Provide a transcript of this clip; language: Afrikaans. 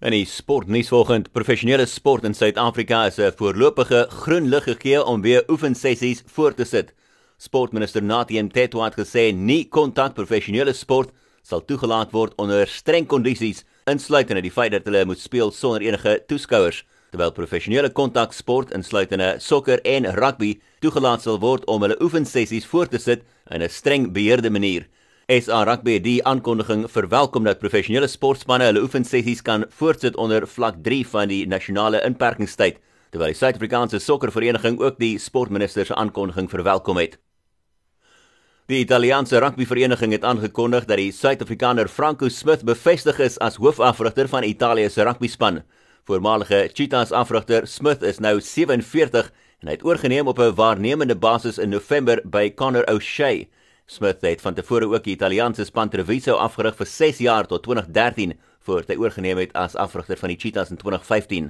In die sportnuus vanoggend, professionele sport in Suid-Afrika is 'n voorlopige groen lig gegee om weer oefensessies voort te sit. Sportminister Nathi Mthethwa het gesê nie kontak professionele sport sal toegelaat word onder streng kondisies, insluitende die feit dat hulle moet speel sonder enige toeskouers, terwyl professionele kontak sport insluitende sokker en rugby toegelaat sal word om hulle oefensessies voort te sit in 'n streng beheerde manier. SA Rugby die aankondiging verwelkom dat professionele sportspanne hulle oefensessies kan voortsit onder vlak 3 van die nasionale inperkingstyd, terwyl die Suid-Afrikaanse sokkervereniging ook die sportminister se aankondiging verwelkom het. Die Italiaanse rugbyvereniging het aangekondig dat die Suid-Afrikaner Franco Smith bevestig is as hoofafrigter van Italië se rugbyspan. Voormalige Cheetahs afrigter Smith is nou 47 en hy het oorgeneem op 'n waarnemende basis in November by Connor O'Shea. Smith het van tevore ook die Italiaanse span Treviso afgerig vir 6 jaar tot 2013 voordat hy oorgeneem het as afrigter van die Cheetahs in 2015.